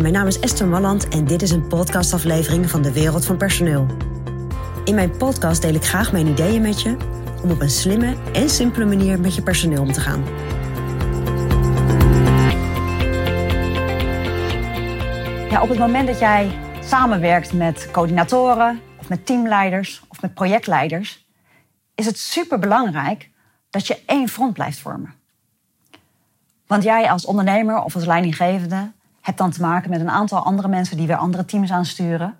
Mijn naam is Esther Malland en dit is een podcastaflevering van de Wereld van Personeel. In mijn podcast deel ik graag mijn ideeën met je om op een slimme en simpele manier met je personeel om te gaan. Ja, op het moment dat jij samenwerkt met coördinatoren of met teamleiders of met projectleiders, is het superbelangrijk dat je één front blijft vormen. Want jij als ondernemer of als leidinggevende hebt dan te maken met een aantal andere mensen die weer andere teams aansturen.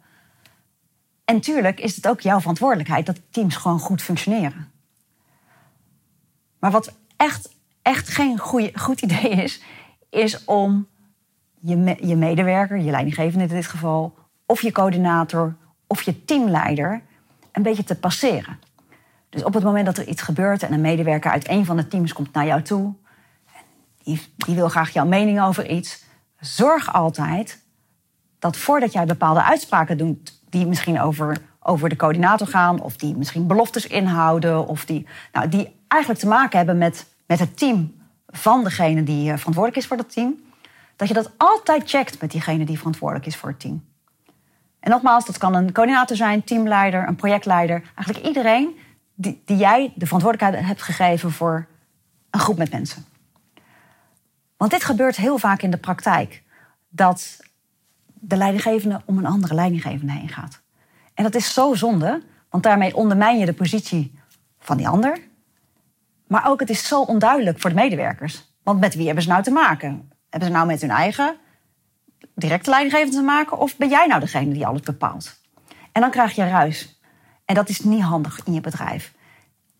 En tuurlijk is het ook jouw verantwoordelijkheid dat teams gewoon goed functioneren. Maar wat echt, echt geen goeie, goed idee is, is om je, je medewerker, je leidinggevende in dit geval, of je coördinator of je teamleider een beetje te passeren. Dus op het moment dat er iets gebeurt en een medewerker uit een van de teams komt naar jou toe, die, die wil graag jouw mening over iets, zorg altijd dat voordat jij bepaalde uitspraken doet, die misschien over, over de coördinator gaan, of die misschien beloftes inhouden, of die, nou, die eigenlijk te maken hebben met, met het team van degene die eh, verantwoordelijk is voor dat team, dat je dat altijd checkt met diegene die verantwoordelijk is voor het team. En nogmaals, dat kan een coördinator zijn, teamleider, een projectleider, eigenlijk iedereen die, die jij de verantwoordelijkheid hebt gegeven voor een groep met mensen. Want dit gebeurt heel vaak in de praktijk. Dat de leidinggevende om een andere leidinggevende heen gaat. En dat is zo zonde, want daarmee ondermijn je de positie van die ander. Maar ook het is zo onduidelijk voor de medewerkers. Want met wie hebben ze nou te maken? Hebben ze nou met hun eigen directe leidinggevende te maken? Of ben jij nou degene die alles bepaalt? En dan krijg je ruis. En dat is niet handig in je bedrijf.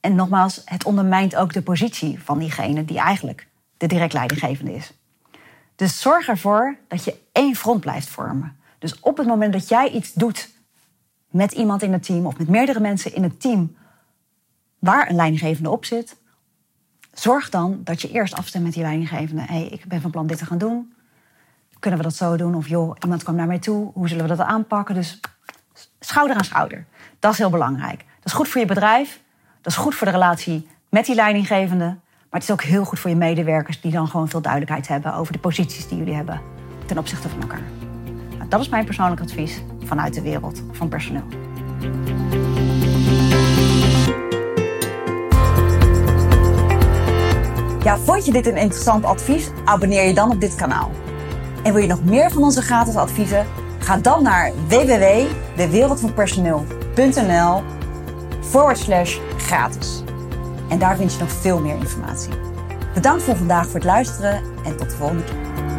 En nogmaals, het ondermijnt ook de positie van diegene die eigenlijk de direct leidinggevende is. Dus zorg ervoor dat je één front blijft vormen. Dus op het moment dat jij iets doet met iemand in het team of met meerdere mensen in het team waar een leidinggevende op zit, zorg dan dat je eerst afstemt met die leidinggevende. Hey, ik ben van plan dit te gaan doen. Kunnen we dat zo doen? Of joh, iemand kwam naar mij toe. Hoe zullen we dat aanpakken? Dus schouder aan schouder. Dat is heel belangrijk. Dat is goed voor je bedrijf. Dat is goed voor de relatie met die leidinggevende. Maar het is ook heel goed voor je medewerkers die dan gewoon veel duidelijkheid hebben over de posities die jullie hebben ten opzichte van elkaar. Nou, dat is mijn persoonlijk advies vanuit de wereld van personeel. Ja, vond je dit een interessant advies? Abonneer je dan op dit kanaal. En wil je nog meer van onze gratis adviezen? Ga dan naar www.dewereldvanpersoneel.nl forward slash gratis. En daar vind je nog veel meer informatie. Bedankt voor vandaag voor het luisteren en tot de volgende keer.